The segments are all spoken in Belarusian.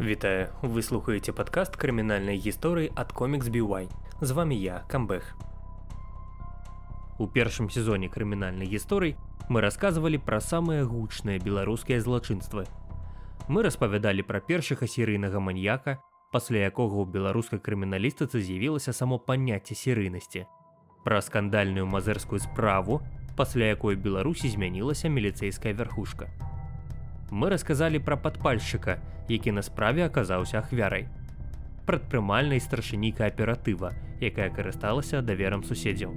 Вітаю, вы слухаеце падкаст крымінальнай гісторыі ад комікс BY. З вами я, Камбэх. У першым сезоне крымінальнай гісторыі мы расказвалі пра самыя гучныя беларускія злачынствы. Мы распавядалі пра першага серыйнага маньяка, пасля якога ў беларускай крыміналістыцы з'явілася само паняцце серыйнасці. Пра скандальную мазырскую справу, пасля якой Беларусі змянілася міліцэйская вярхушка мы расказалі пра падпальшчыка, які на справе аказаўся ахвярай. Прадпрымальнай старшыні кааператыва, якая карысталася даверам суседзяў.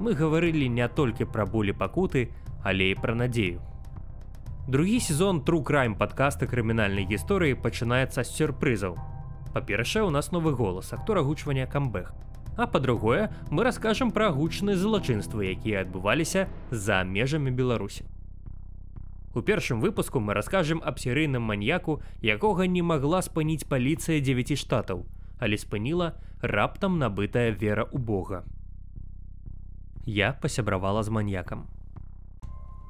Мы гаварылі не толькі пра болі пакуты, але і пра надзею. Другі сезон трукрайм падкаста крымінальнай гісторыі пачынаецца з сюрпрызаў. Па-першае, у нас новы голас, актор агучвання камбэх. А па-другое, мы раскажам пра гучныя злачынствы, якія адбываліся за межамі Беларусі. У першым выпуску мы раскажам аб серыйным маньяку, якога не магла спыніць паліцыя 9 штатаў, але спыніла раптам набытая вера ў Бога. Я пасябравала з маньякам.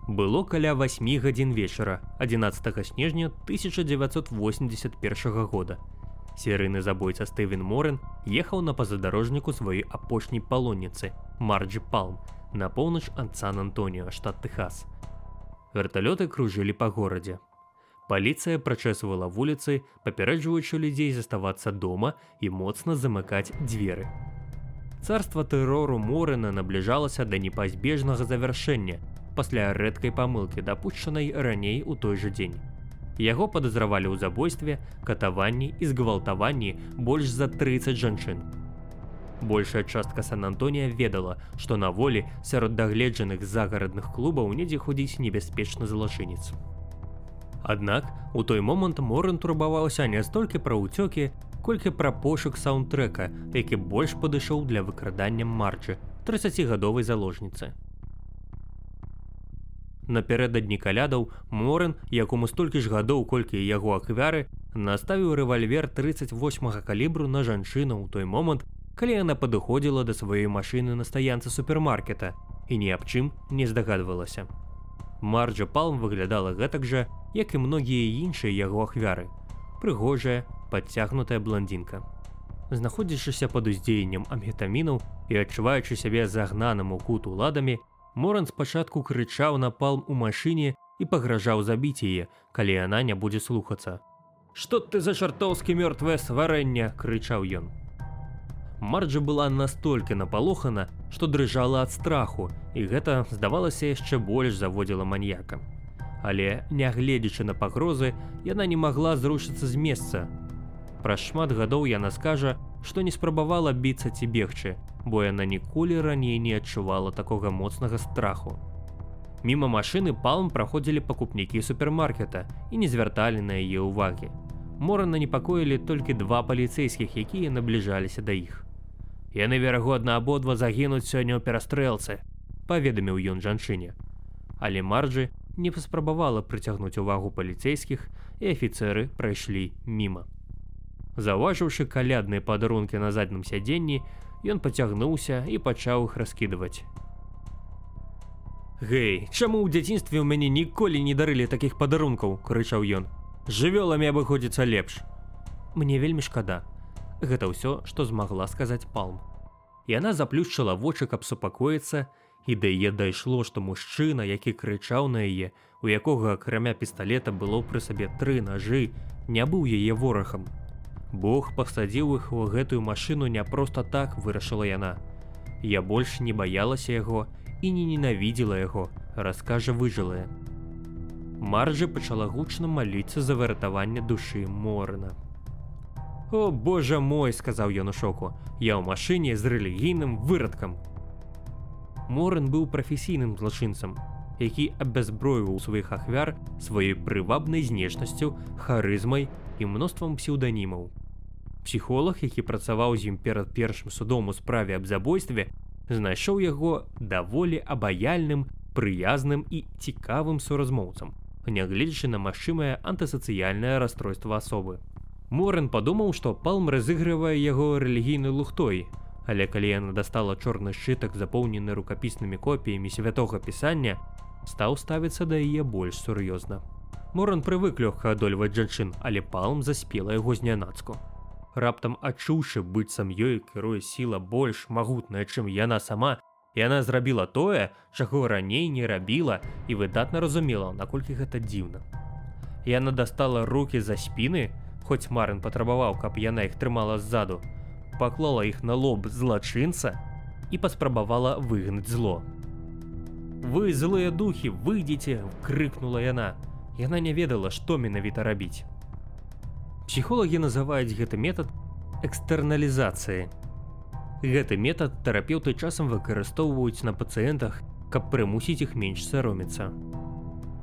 Было каля 8 гадзін вечара 11 снежня 1981 года. Серыйны забойца Стывен Морен ехаў на пазадарожніку сваёй апошняй палонніцы Марджі Палм на поўнач ад Сан-Антоніо, штат Тэхас. Верталёты кружылі па горадзе. Паліцыя прачэсвала вуліцы, папярэджваючы людзей заставацца дома і моцна замыкаць дзверы. Царства тэрору Морына набліжалася да непазбежнага завяршэння пасля рэдкай памылкі, дапушчанай раней у той жа дзень. Яго падазравалі ў забойстве, катаванні і згвалтаванні больш за 30 жанчын. Большая частка Сан-Антонія ведала, што на волі сярод дагледжаных загарадных клубаў недзе ходзіць небяспечны злачынец. Аднак у той момант Моран турбаваўся не столькі пра ўцёкі, колькі пра пошук саундтрека, які больш падышоў для выкрадання марчы 30гадовай заложніцы. Напярэдадні калядаў Моран, якому столькі ж гадоў, колькі яго аквяры, наставіў рэвальвер 38 калібру на жанчыну ў той момант, калі яна падыходзіла да сваёй машыны на стаянцы супермаркета і ні аб чым не здагадвалася. Марджа Палм выглядала гэтак жа, як і многія іншыя яго ахвяры. Прыгожая, падцягнутая блондинка. Знаходзячыся пад уздзеяннем амгетамінаў і адчуваючы сябе загнаным у кут уладамі, Моран спачатку крычаў на палм у машыне і пагражаў забіць яе, калі яна не будзе слухацца. Што ты за чартоўскі мёртвае сварэнне, крычаў ён. Марджа была настолькі напалохана, што дрыжала ад страху, і гэта здавалася яшчэ больш заводзіла маньяка. Але, нягледзячы на пагрозы, яна не магла зрушыцца з месца. Праз шмат гадоў яна скажа, што не спрабавала біцца ці бегчы, бо яна ніколі раней не адчувала такога моцнага страху. Міма машыны палм праходзілі пакупнікі супермаркета і не звярталі на яе ўвагі. Морана непакоілі толькі два паліцэйскіх, якія набліжаліся да іх. Яны верагодна абодва загінуць сёння ў перастрэлцы, паведаміў ён жанчыне. Але марджы не паспрабавала прыцягнуць увагу паліцейскіх і афіцэры прайшлі міма. Заўважыўшы калядныя падарункі на заднім сядзенні, ён пацягнуўся і пачаў іх раскідваць. Гэй, чаму ў дзяцінстве ў мяне ніколі не дарылі такіх падарункаў, крычаў ён. Жывёламі абыходзіцца лепш. Мне вельмі шкада, Гэта ўсё, што змагла сказаць палм. Яна заплюшчыла вочы, каб супакоіцца, і да яе дайшло, што мужчына, які крычаў на яе, у якога акрамя пісталета было пры сабе тры нажы, не быў яе ворахам. Бог пасадзіў іх у гэтую машыну не проста так вырашыла яна. Я больш не баялася яго і не ненавідзела яго, раскажа выжылая. Марджа пачала гучна маліцца за выратаванне душы Морна. О божа мой, сказаў ён у шоку, я ў машыне з рэлігійным вырадкам. Морын быў прафесійным злачынцам, які абязброіваў сваіх ахвяр сваёй прывабнай знешнасцю, харызмай і мноствам псеўданімаў. Псіхолог, які працаваў з ім перад першым судом у справе аб забойстве, знайшоў яго даволі абаяльным, прыязным і цікавым суразмоўцам, нягледзячы на магчымае антысацыяльнае расстройства асобы. Морэн падумаў, што палм разыгрывае яго рэлігійнай лухтой. Але калі яна дастала чорны шчытак, запоўнены рукапіснымі копіямі святога пісання, стаў ставіцца да яе больш сур'ёзна. Моран прывык лёгка адольваць жанчын, але палм заспела яго знянацку. Раптам адчуўшы быццам ёй кіруе сіла больш магутная, чым яна сама, яна зрабіла тое, чаго раней не рабіла і выдатна разумела, наколькі гэта дзіўна. Яна дастала руки за спіны, хоць Марын патрабаваў, каб яна іх трымала ззаду, паклала іх на лоб злачынца і паспрабавала выгнаць зло. Вы злыя духі, выйдзеце, крыкнула яна. Яна не ведала, што менавіта рабіць. Псіхолагі называюць гэты метад экстэрналізацыі. Гэты метад тэрапеўты часам выкарыстоўваюць на пацыентах, каб прымусіць іх менш саромецца.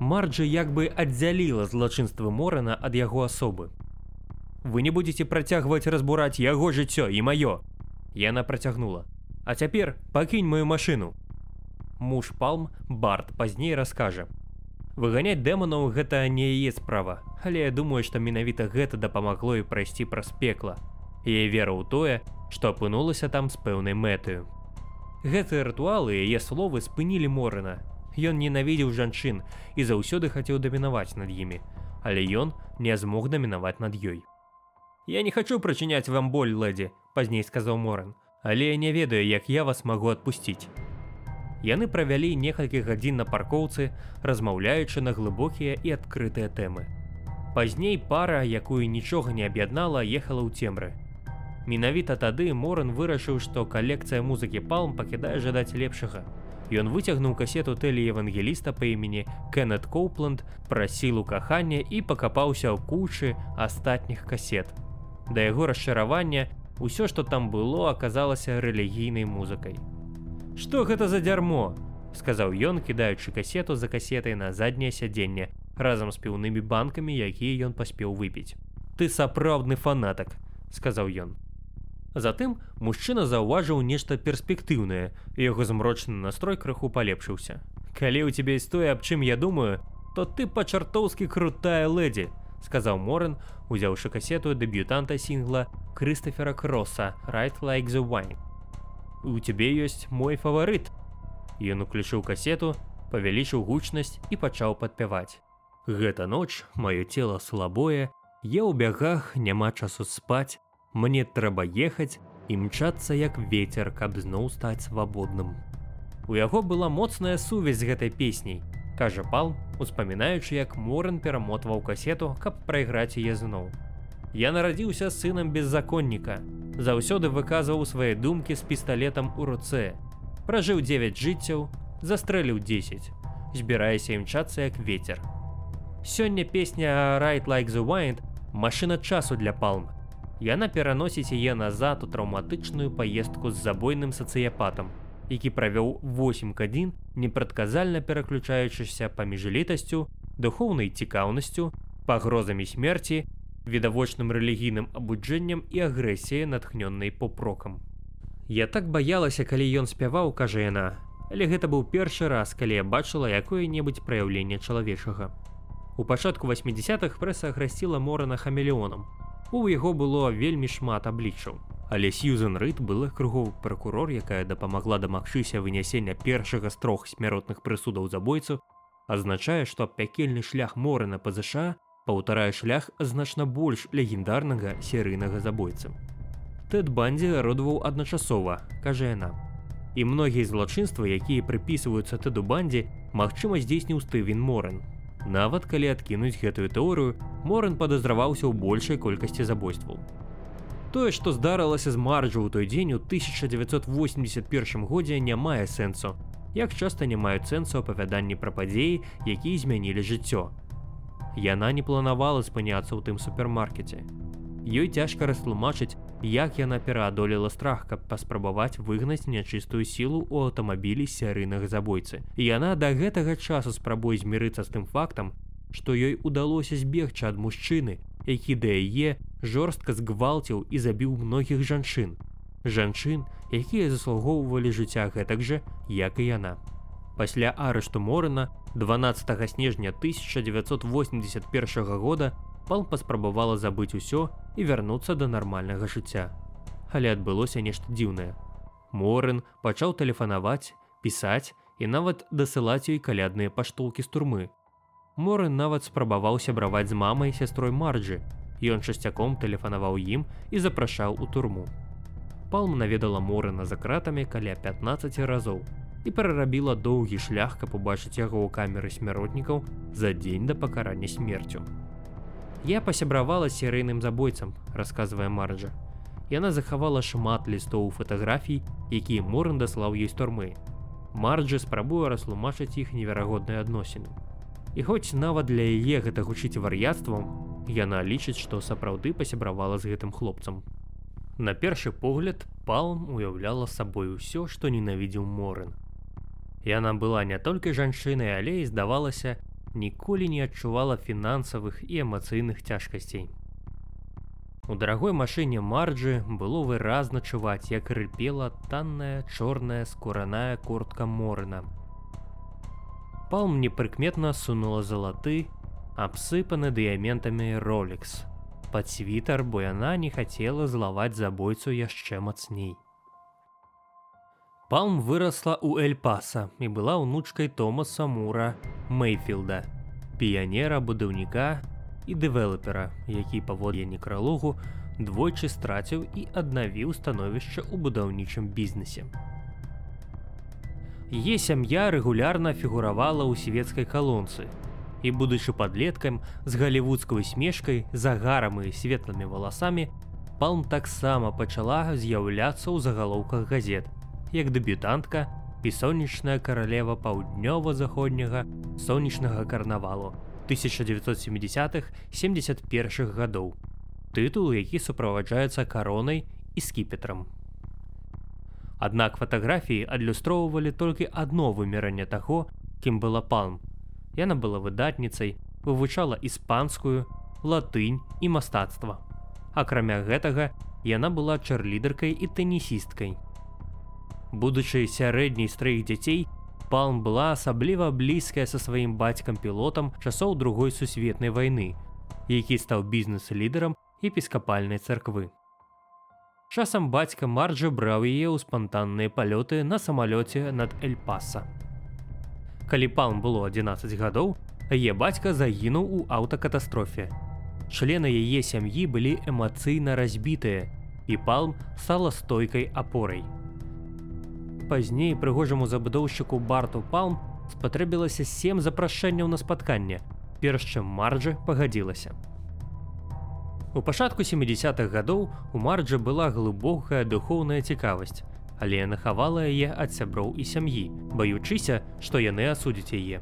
Марджы як бы аддзяліла злачынства Морана ад яго асобы. Вы не будете працягваць разбураць яго жыццё і маё. Яна працягнула. А цяпер пакінь мою машыну. Муж палм Барт пазней раскажа. Выганяць дэманаў гэта не яе справа, але я думаю, што менавіта гэта дапамагло і прайсці праз пекла. Я веру ў тое, што апынулася там з пэўнай мэтаю. Гэтыя рытуалы яе словы спынілі Морына. Ён ненавідзеў жанчын і заўсёды хацеў дамінаваць над імі, але ён не змог дамінаваць над ёй. Я не хачу прычыняць вам боль лэдзі, пазней сказаў Моран, але я не ведаю, як я вас магу адпусціць. Яны правялі некалькі гадзін на паркоўцы, размаўляючы на глыбокія і адкрытыя тэмы. Пазней пара, якую нічога не аб'яднала, ехала ў цемры. Менавіта тады Моран вырашыў, што калекцыя музыкі палм пакідае жадаць лепшага. Ён выцягнуў касету тэлі евангеліста па імені Кеннет Коупланд пра сілу кахання і пакапаўся ў кучы астатніх касет. Да яго расчаравання ўсё, што там было, аказалася рэлігійнай музыкай. Што гэта за дзярмо? сказаў ён, кідаючы касету за касетай на задняе сядзенне разам з піўнымі банкамі, якія ён паспеў выпіць. Ты сапраўдны фанатак, сказаў ён. Затым мужчына заўважыў нешта перспектыўнае, і яго змрочны настрой крыху палепшыўся. Калі ў цябе тое, аб чым я думаю, то ты па-чартоўскі крутая лэдзі, сказаў Моран, узяўшы касету дэб'ютанта сінгла Крыстафера Кросса Right like the wine у цябе ёсць мой фаварыт. Ён уключыў касету, павялічыў гучнасць і пачаў падпяваць. Гэта ноч, маё цело слабое, я ў бягах няма часу спаць, мне трэба ехаць і мчацца як ветер, каб зноў стаць свабодным. У яго была моцная сувязь з гэтай песняй, кажа пал, успамінаючы, як Моран перамотваў касету, каб прайграць яе зноў. Я нарадзіўся сынам беззаконніка. Заўсёды выказваў свае думкі з пісталетам у руцэ. Пражыў 9 жыццяў, застрэліў 10, збіраяся імчацца як ветер. Сёння песня Right like the Wind машына часу для палм. Яна пераносіць яе назад у траўматычную паездку з забойным сацыяпатам, які правёў 8 гадзін, непрадказальна пераключаючыся паміж літасцю, духоўнай цікаўнасцю, пагрозамі смерці відавочным рэлігійным абуджэннем і агрэсіяй натхнённай попрокам. Я так баялася, калі ён спяваў, кажа яна, але гэта быў першы раз, калі я бачыла якое-небудзь праяўленне чалавечага. У пачатку 80-х прэса аграсціла морана хамелеонам. У яго было вельмі шмат абліччаў. Але Сьюзен Рыд была кругоў пракурор, якая дапамагла дамагчыся вынясення першага з трох смяротных прысудаў забойцу, азначае, што пякельны шлях морана па ЗША паўтарае шлях значна больш легендарнага серыйнага забойцы. Тэд бандзе родваў адначасова, кажа яна. І многія злачынствы, якія прыпісваюцца тэду бандзе, магчыма здзейсніў Стывен Моран. Нават калі адкінуць гэтую тэорыю, Моран падазраваўся ў большай колькасці забойстваў. Тое, што здарылася з марджу ў той дзень у 1981 годзе не мае сэнсу. Як часта не маюць сэнсу апавяданні пра падзеі, якія змянілі жыццё, Яна не планавала спыняцца ў тым супермаркеце. Ёй цяжка растлумачыць, як яна пераадолела страх, каб паспрабаваць выгнаць нячыстую сілу ў аўтамабілі сярыйнага забойцы. Яна да гэтага часу спрабуе змірыцца з тым фактам, што ёй удалося збегчы ад мужчыны, які да яе жорстка згвалціў і забіў многіх жанчын. Жанчын, якія заслугоўвалі жыцця гэтак жа, як і яна. Пасля арышту Морына 12 снежня 1981 года пал паспрабавала забыць усё і вярнуцца да нармальнага жыцця. Але адбылося нешта дзіўнае. Морын пачаў тэлефанаваць, пісаць і нават дасылаць ёй калядныя паштулкі з турмы. Моры нават спрабаваў сябраваць з мамай сястрой Марджы. Ён часцяком тэлефанаваў ім і запрашаў у турму. Палм наведала Морына за кратамі каля 15 разоў і перарабіла доўгі шлях, каб убачыць яго ў камеры смяротнікаў за дзень да пакарання смерцю. Я пасябравала серыйным забойцам, расказвае Марджа. Яна захавала шмат лістоў фатаграфій, якія Моран даслаў ёй з турмы. Марджы спрабуе растлумачыць іх неверагодныя адносіны. І хоць нават для яе гэта гучыць вар'яцтвам, яна лічыць, што сапраўды пасябравала з гэтым хлопцам. На першы погляд палм уяўляла сабой усё, што ненавідзеў Морын. Яна была не толькі жанчынай, але і здавалася, ніколі не адчувала фінансавых і эмацыйных цяжкасцей. У дарагой машыне марджы было выразна чуваць, як рыпела танная чорная скураная куртка морына. Палм непрыкметна сунула залаты, абсыпаны дыяментамі ролікс. Пад світар, бо яна не хацела злаваць забойцу яшчэ мацней. Палм вырасла ў Эль-Паса і была ўнучкай Томаса Мура Мэйфілда, піянера будаўніка і дэвелопера, які паводле некралогу двойчы страціў і аднавіў становішча ў будаўнічым бізнесе. Е сям'я рэгулярна фігуравала ў свецкай калонцы. І будучы падлеткам з галівудскай смешкай, загарам і светлымі валасамі, Палм таксама пачала з'яўляцца ў загалоўках газет – як дэбютантка і сонечная каралева паўднёва-заходняга сонечнага карнавалу 1970-х 71 гадоў. Тытул, які суправаджаецца каронай і скіпетрам. Аднак фатаграфіі адлюстроўвалі толькі адно вымеранне таго, кім была палм. Яна была выдатніцай, вывучала іспанскую, латынь і мастацтва. Акрамя гэтага, яна была чарлідеркай і тэнісісткай. Будучы сярэдняй з траіх дзяцей, Палм была асабліва блізкая са сваім бацькам-пілотам часоў другой сусветнай вайны, які стаў бізнес-лідарам епіскапальнай царквы. Часам бацька Марджа браў яе ў спантанныя палёты на самалёце над Эльпаса. Калі палм было 11 гадоў, яе бацька загінуў у аўтакатастрофе. Члены яе сям'і былі эмацыйна разбітыя, і палм стала стойкай апорай пазней прыгожаму забудоўшчыку барту палм спатрэбілася сем запрашэнняў на спатканне перш чым марджа пагадзілася у пачатку 70-х гадоў у марджа была глыбокая духоўная цікавасць але яна хавала яе ад сяброў і сям'і баючыся што яны асудзяць яе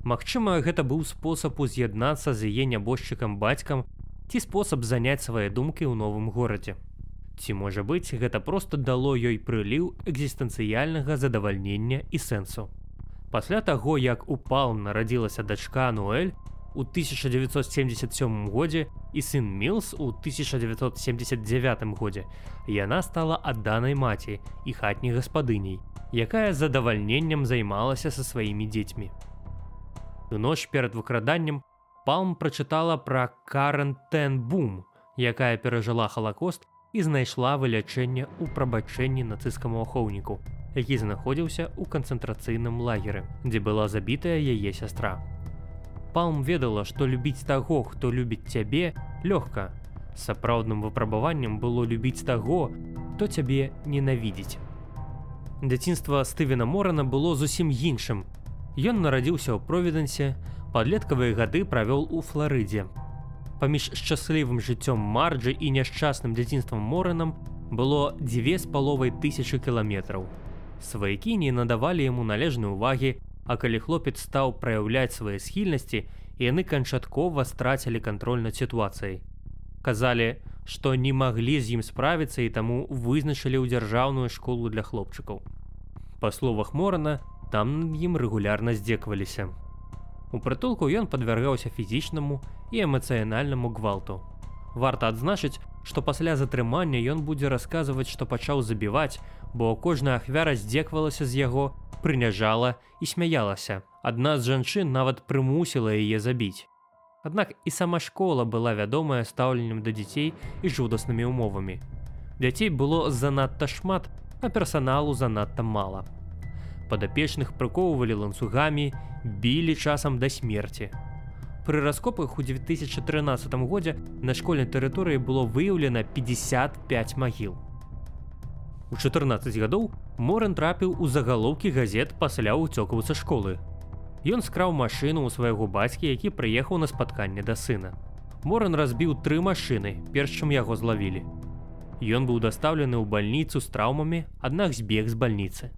Магчыма гэта быў спосаб уз'яднацца з яе нябожчыкам бацькам ці спосаб заняць свае думкі ў новым горадзе Ці можа быць, гэта проста дало ёй прыліў экзістэнцыяльнага задавальнення і сэнсу. Пасля таго, як упал нарадзілася дачка Нуэль у 1977 годзе і сын Мілс у 1979 годзе, яна стала адданай маці і хатняй гаспадыняй, якая задавальненнем займалася са сваімі дзецьмі. У ноч перад выкраданнем Палм прачытала пра Карен Тен Бум, якая перажыла халакост і знайшла вылячэнне ў прабачэнні нацыскаму ахоўніку, які знаходзіўся ў канцэнтрацыйным лагеры, дзе была забітая яе сястра. Палм ведала, што любіць таго, хто любіць цябе, лёгка. Сапраўдным выпрабаваннем было любіць таго, хто цябе ненавідзець. Дзяцінства Стывена Морана было зусім іншым. Ён нарадзіўся ў провідэнсе, падлеткавыя гады правёл у Флорыдзе, паміж шчаслівым жыццём марджы і няшчасным дзяцінствам моранам было дзве з паловай тысячи кіламетраў. Сваякі не надавалі яму належнай увагі, а калі хлопец стаў праяўляць свае схільнасці, яны канчаткова страцілі кантроль над сітуацыяй. Казалі, што не маглі з ім справіцца і таму вызначылі ў дзяржаўную школу для хлопчыкаў. Па словах Морана, там над ім рэгулярна здзекваліся. У прытулку ён падвяргаўся фізічнаму і эмацыянальнаму гвалту. Варта адзначыць, што пасля затрымання ён будзе расказваць, што пачаў забіваць, бо кожная ахвяра здзеквалася з яго, прыняжала і смяялася. Адна з жанчын нават прымусіла яе забіць. Аднак і сама школа была вядомая стаўленнем да дзяцей і жудаснымі умовамі. Дзяцей было занадта шмат, а персаналу занадта мала. Падапечных прыкоўвалі ланцугамі, білі часам да смерці. Пры раскопах у 2013 годзе на школьнай тэрыторыі было выяўлена 55 магіл. У 14 гадоў Моран трапіў у загалоўкі газет пасля ўцёкаў са школы. Ён скраў машыну ў свайго бацькі, які прыехаў на спатканне да сына. Моран разбіў тры машыны, перш чым яго злавілі. Ён быў дастаўлены ў бальніцу з траўмамі, аднак збег з бальніцы.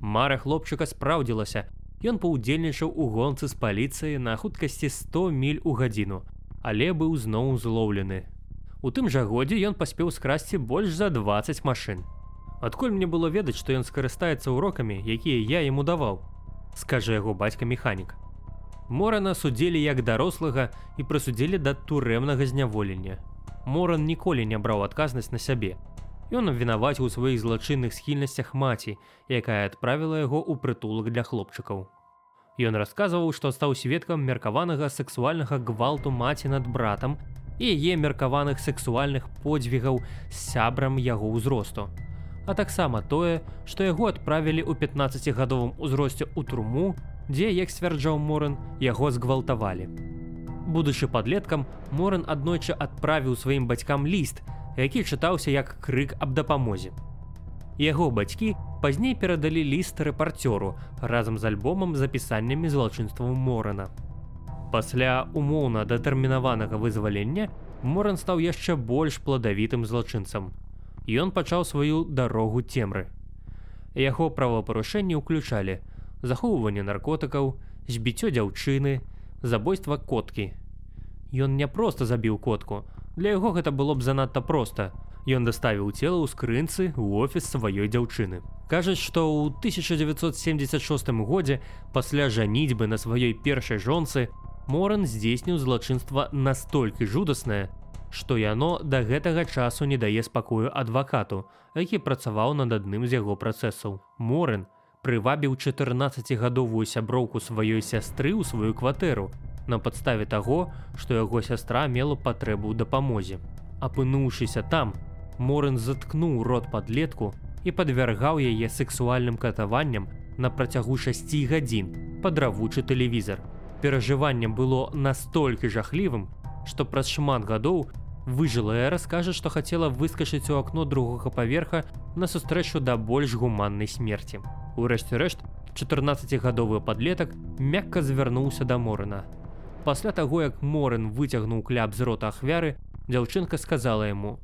Мара хлопчыка спраўдзілася, Ён паўдзельнічаў у гонцы з паліцыі на хуткасці 100 міль у гадзіну, але быў зноў злоўлены. У тым жа годзе ён паспеў скрасці больш за 20 машын. Адкуль мне было ведаць, што ён скарыстаецца урокамі, якія я яму даваў, скажа яго бацька механік. Морана судзілі як дарослага і прысудзілі да турэмнага зняволення. Моран ніколі не браў адказнасць на сябе, Ён абвінаваць у сваіх злачынных схільнасцях маці, якая адправіла яго ў прытулак для хлопчыкаў. Ён расказваў, што стаў сведкам меркаванага сексуальнага гвалту маці над братам і яе меркаваных сексуальных подзвігаў з сябрам яго ўзросту. А таксама тое, што яго адправілі ў 15гадовым узросце ў труму, дзе, як сцвярджаў Моран, яго згвалтавалі. Будучы падлеткам, Моран аднойчы адправіў сваім бацькам ліст, які чытаўся як крык аб дапамозе. Яго бацькі пазней перадалі ліст рэпарцёру разам з альбомам запісаннямі злачынстваў Морана. Пасля умоўна датэрмінаванага вызвалення Моран стаў яшчэ больш пладавітым злачынцам. Ён пачаў сваю дарогу цемры. Яго правапарушэнні ўключалі захоўванне наркотыкаў, збіццё дзяўчыны, забойства коткі. Ён не проста забіў котку, Для яго гэта было б занадта проста. Ён даставіў цела ў скрынцы ў офіс сваёй дзяўчыны. Кажуць, што ў 1976 годзе пасля жаніцьбы на сваёй першай жонцы Моран здзейсніў злачынства настолькі жудаснае, што яно да гэтага часу не дае спакою адвакату, які працаваў над адным з яго працэсаў. Моран прывабіў 14гадовую сяброўку сваёй сястры ў сваю кватэру, на падставе таго, што яго сястра мела патрэбу ў дапамозе. Апынуўшыся там, Морын заткнуў рот падлетку і падвяргаў яе сексуальным катаванням на працягу 6 гадзін падравучы тэлевізор. Перажываннем было настолькі жахлівым, што праз шмат гадоў выжылая раскажа, што хацела выскачыць у акно другога паверха на сустрэчу да больш гуманнай смерці. Урэшце рэшт, 14гадовы падлетак мякка звярнуўся да Морына, Пасля таго, як Морын выцягнуў кляп з рота ахвяры, дзяўчынка сказала яму: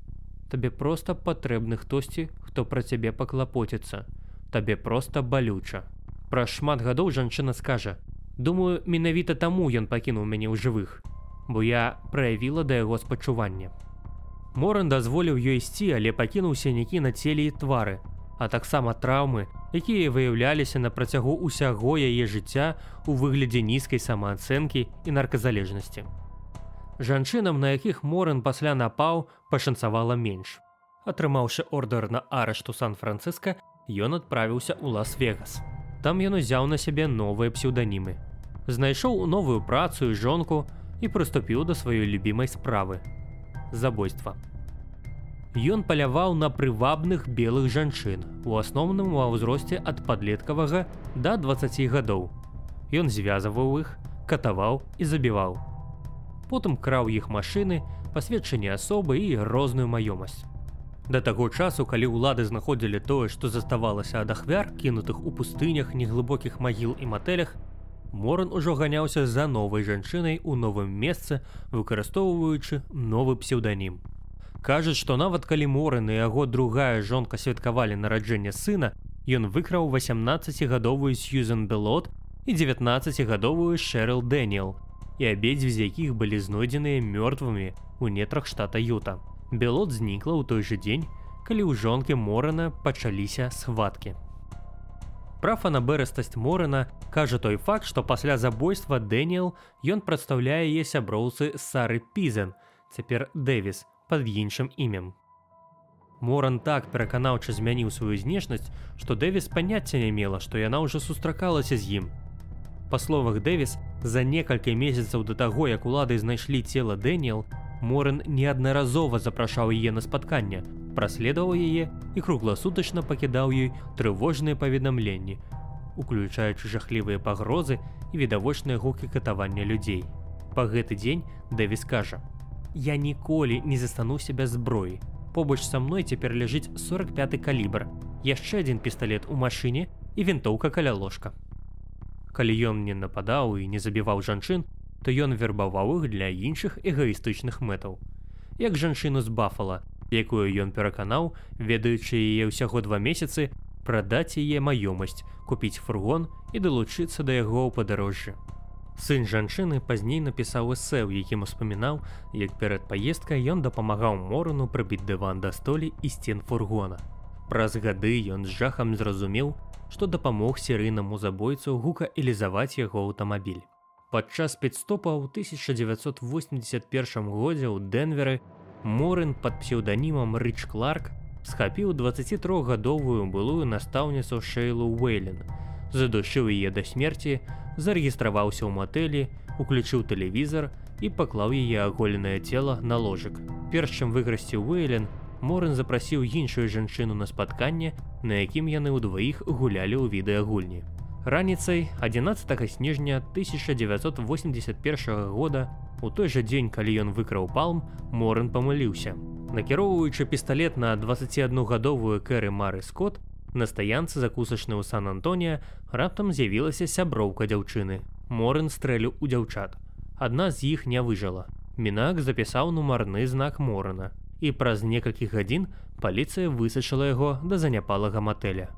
« Табе проста патрэбны хтосьці, хто пра цябе паклапоціцца. Табе проста балюча. Праз шмат гадоў жанчына скажа: « Думаю, менавіта таму ён пакінуў мяне ў жывых, бо я праявіла да яго спачування. Моран дазволіў ёй ісці, але пакінуў сянякі на целе і твары, а таксама траўмы, якія выяўляліся на працягу ўсяго яе жыцця у выглядзе нізкай самаацэнкі і нарказалежнасці. Жанчынам, на якіх Моран пасля напаў, пашанцавала менш. Атрымаўшы ордер на арышту Сан-Францыска, ён адправіўся ў Лас-Вегас. Там ён узяў на сябе новыя псеўданімы. Знайшоў новую працу і жонку і прыступіў да сваёй любімай справы. Забойства. Ён паляваў на прывабных белых жанчын, у асноўным ва ўзросце ад падлеткавага да 20 гадоў. Ён звязваў іх, катаваў і забіваў. Потым краў іх машыны, пасведчанне асобы і розную маёмасць. Да таго часу, калі ўлады знаходзілі тое, што заставалася ад ахвяр, кінутых у пустынях, неглыбокіх магіл і матэлях, Моран ужо ганяўся за новай жанчынай у новым месцы, выкарыстоўваючы новы псеўданім. Кажуць, што нават калі Морын і яго другая жонка святкавалі нараджэнне сына, ён выкраў 18гадовую Сьюзен Белот і 19гадовую Шэрыл Дэніел, і абедзве з якіх былі знойдзеныя мёртвымі ў нетрах штата Юта. Белот знікла ў той жа дзень, калі ў жонкі Морана пачаліся схваткі. Пра фанабэрыстасць Морана кажа той факт, што пасля забойства Дэніел ён прадстаўляе яе сяброўцы Сары Пізен, цяпер Дэвіс, пад іншым імем. Моран так пераканаўча змяніў сваю знешнасць, што Дэвіс паняцця не мела, што яна ўжо сустракалася з ім. Па словах Дэвіс, за некалькі месяцаў да таго, як улады знайшлі цела Дэніел, Моран неаднаразова запрашаў яе на спатканне, праследаваў яе і кругласутачна пакідаў ёй трывожныя паведамленні, уключаючы жахлівыя пагрозы і відавочныя гукі катавання людзей. Па гэты дзень Дэвіс кажа: « Я ніколі не застануся без зброі. Побач са мной цяпер ляжыць 45 калібр, яшчэ адзін пісталлет у машыне і вінтоўка каля ложка. Калі ён не нападаў і не забіваў жанчын, то ён вербаваў іх для іншых эгоістычных мэтаў. Як жанчыну з бафала, якую ён пераканаў, ведаючы яе ўсяго два месяцы, прадаць яе маёмасць, купіць фургон і далучыцца да яго ў падарожжы. Сын жанчыны пазней напісаў эсэ, у якім успамінаў, як перад паездкай ён дапамагаў морану прыбіць дыван да столі і сцен фургона. Праз гады ён з жахам зразумеў, што дапамог серыйнаму забойцу гукаэлізаваць яго аўтамабіль. Падчас педстопа ў 1981 годзе ў Дэнверы Морын пад псеўданімам Рыч Кларк схапіў 23гадовую былую настаўніцу Шэйлу Уэйлен, задушыў яе да смерці, зарэгістраваўся ў матэлі, уключыў тэлевізор і паклаў яе аголенае цело на ложак. Перш чым выграсці Уэйлен, Морын запрасіў іншую жанчыну на спатканне, на якім яны ўдваіх гулялі ў відэагульні. Раніцай 11 снежня 1981 года у той жа дзень, калі ён выкраў палм, Морын памыліўся. Накіроўваючы пісталлет на 21гадовую кэры Мары Скотт, на стаянцы закусачны ў Сан-Антонія раптам з'явілася сяброўка дзяўчыны. Морын стрэлю ў дзяўчат. Адна з іх не выжала. Мінак запісаў нумарны знак Морана. І праз некалькі гадзін паліцыя высачыла яго да заняпалага матэля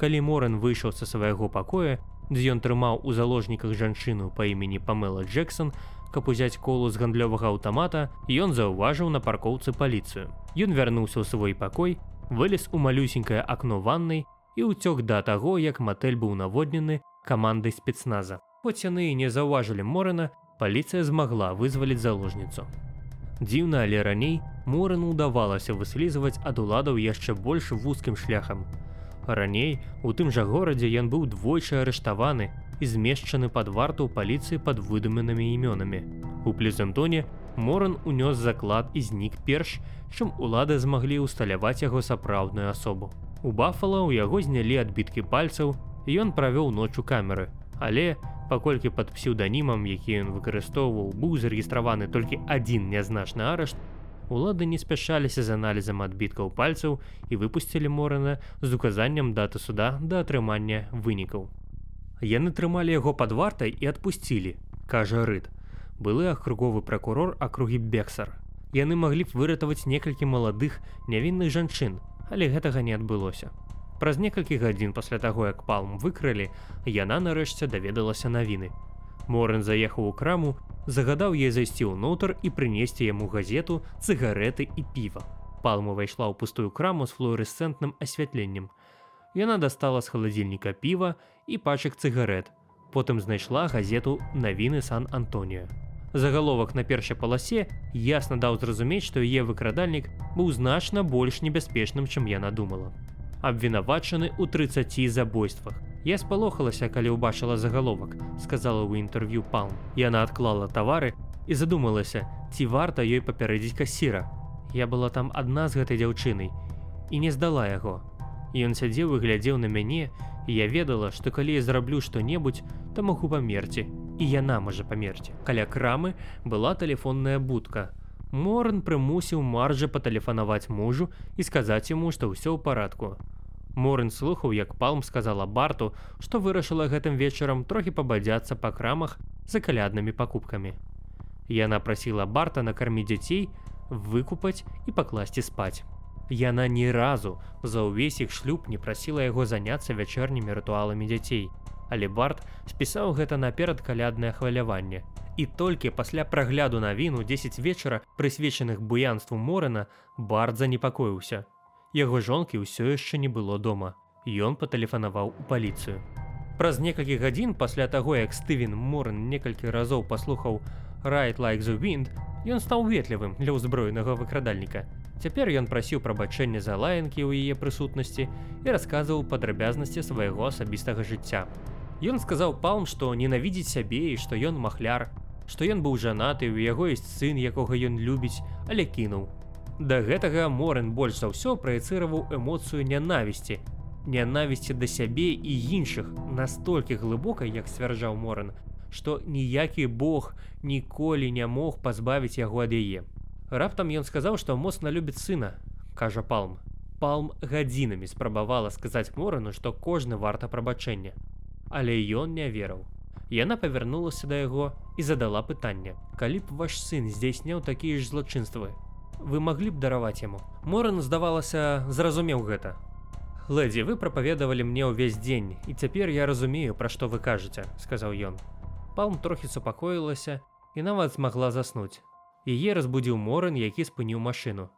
калі Моран выйшаў са свайго пакоя, дзе ён трымаў у заложніках жанчыну па імені Памела Джексон, каб узяць колу з гандлёвага аўтамата, ён заўважыў на паркоўцы паліцыю. Ён вярнуўся ў свой пакой, вылез у малюсенькае акно ваннай і ўцёк да таго, як матэль быў наводнены камандай спецназа. Хоць яны і не заўважылі Морана, паліцыя змагла вызваліць заложніцу. Дзіўна, але раней Морану ўдавалася выслізваць ад уладаў яшчэ больш вузкім шляхам. Раней у тым жа горадзе ён быў двойчы арыштаваны і змешчаны пад варту паліцыі пад выдуменымі імёнамі. У плезентоне Моран унёс заклад і знік перш, чым улады змаглі ўсталяваць яго сапраўдную асобу. У бафала ў яго знялі адбіткі пальцаў і ён правёў ночу камеры. Але, паколькі пад псеўданімам, які ён выкарыстоўваў, быў зарэгістраваны толькі адзін нязначны арышт, улады не спяшаліся з аналізам адбіткаў пальцаў і выпусцілі морана з указаннем даты суда да атрымання вынікаў. Яны трымалі яго пад вартай і адпусцілі, кажа рыд. Былы акруговы пракурор акругі бексар. Яны маглі б выратаваць некалькі маладых нявінных жанчын, але гэтага не адбылося. Праз некалькі гадзін пасля таго, як палм выкрылі, яна нарэшце даведалася навіны. Морын заехаў у краму загадаў ей зайсці ўнутр і прынесці яму газету, цыгареты і піва. Палма ўвайшла ў пустую краму з флуоресцэнтным асвятленнем. Яна дастала з халадзільніка піва і пачак цыгарет. Потым знайшла газету навіны Сан-Антоніо. Загаловак на першай паласе ясна даў зразумець, што яе выкрадальнік быў значна больш небяспечным, чым яна думала. Абвінавачаны ў 30 забойствах. Я спалохалася, калі ўбачыла загаловак, сказала ў інтэрв'ю пал. Яна адклала тавары і задумалася, ці варта ёй папярэдзіць касіра. Я была там адна з гэтай дзяўчынай і не здала яго. Ён сядзеў і глядзеў на мяне, і я ведала, што калі я зраблю што-небудзь, то магу памерці. І яна можа памерці. Каля крамы была тэлефонная будка. Морн прымусіў маржа патэлефанаваць мужу і сказаць яму, што ўсё ў парадку. Морын слухаў, як палм сказала барту, што вырашыла гэтым вечарам трохі пабадзяцца па крамах за каляднымі пакупкамі. Яна прасіла барта накарміць дзяцей, выкупаць і пакласці спаць. Яна ні разу за ўвесь іх шлюб не прасіла яго заняцца вячэрнімі рытуаламі дзяцей. Але барт спісаў гэта наперад каляднае хваляванне. І толькі пасля прагляду навіну 10 вечара, прысвечаных буянству Морына, барт занепакоіўся. Яго жонкі ўсё яшчэ не было дома. Ён патэлефанаваў у паліцыю. Праз некалькі гадзін пасля таго, як Стывен Морн некалькі разоў паслухаў Right like the wind, ён стаў ветлівым для ўзброенага выкрадальніка. Цяпер ён прасіў прабачэння за лаянкі ў яе прысутнасці і расказваў падрабязнасці свайго асабістага жыцця. Ён сказаў палм, што ненавідзець сябе і што ён махляр, што ён быў жанаты, у яго ёсць сын, якога ён любіць, але кінуў, Да гэтага Морэн больш за ўсё праецыраваў эмоцыю нянавісці, нянавісці да сябе і іншых настолькі глыбока, як сцвярджаў Моран, што ніякі Бог ніколі не мог пазбавіць яго ад яе. Раптам ён сказаў, што моцна любіць сына, кажа палм. Палм гадзінамі спрабавала сказаць Морану, што кожны варта прабачэння. Але ён не верыў. Яна павярнулася да яго і задала пытанне: калі б ваш сын здзяйсняў такія ж злачынствы, вы маглі б дараваць яму. Моран, здавалася, зразумеў гэта. Лэдзі, вы прапаведавалі мне ўвесь дзень і цяпер я разумею, пра што вы кажаце, сказаў ён. Палм трохі супакоілася і нават змагла заснуць. Яе разбудзіў моран, які спыніў машыну.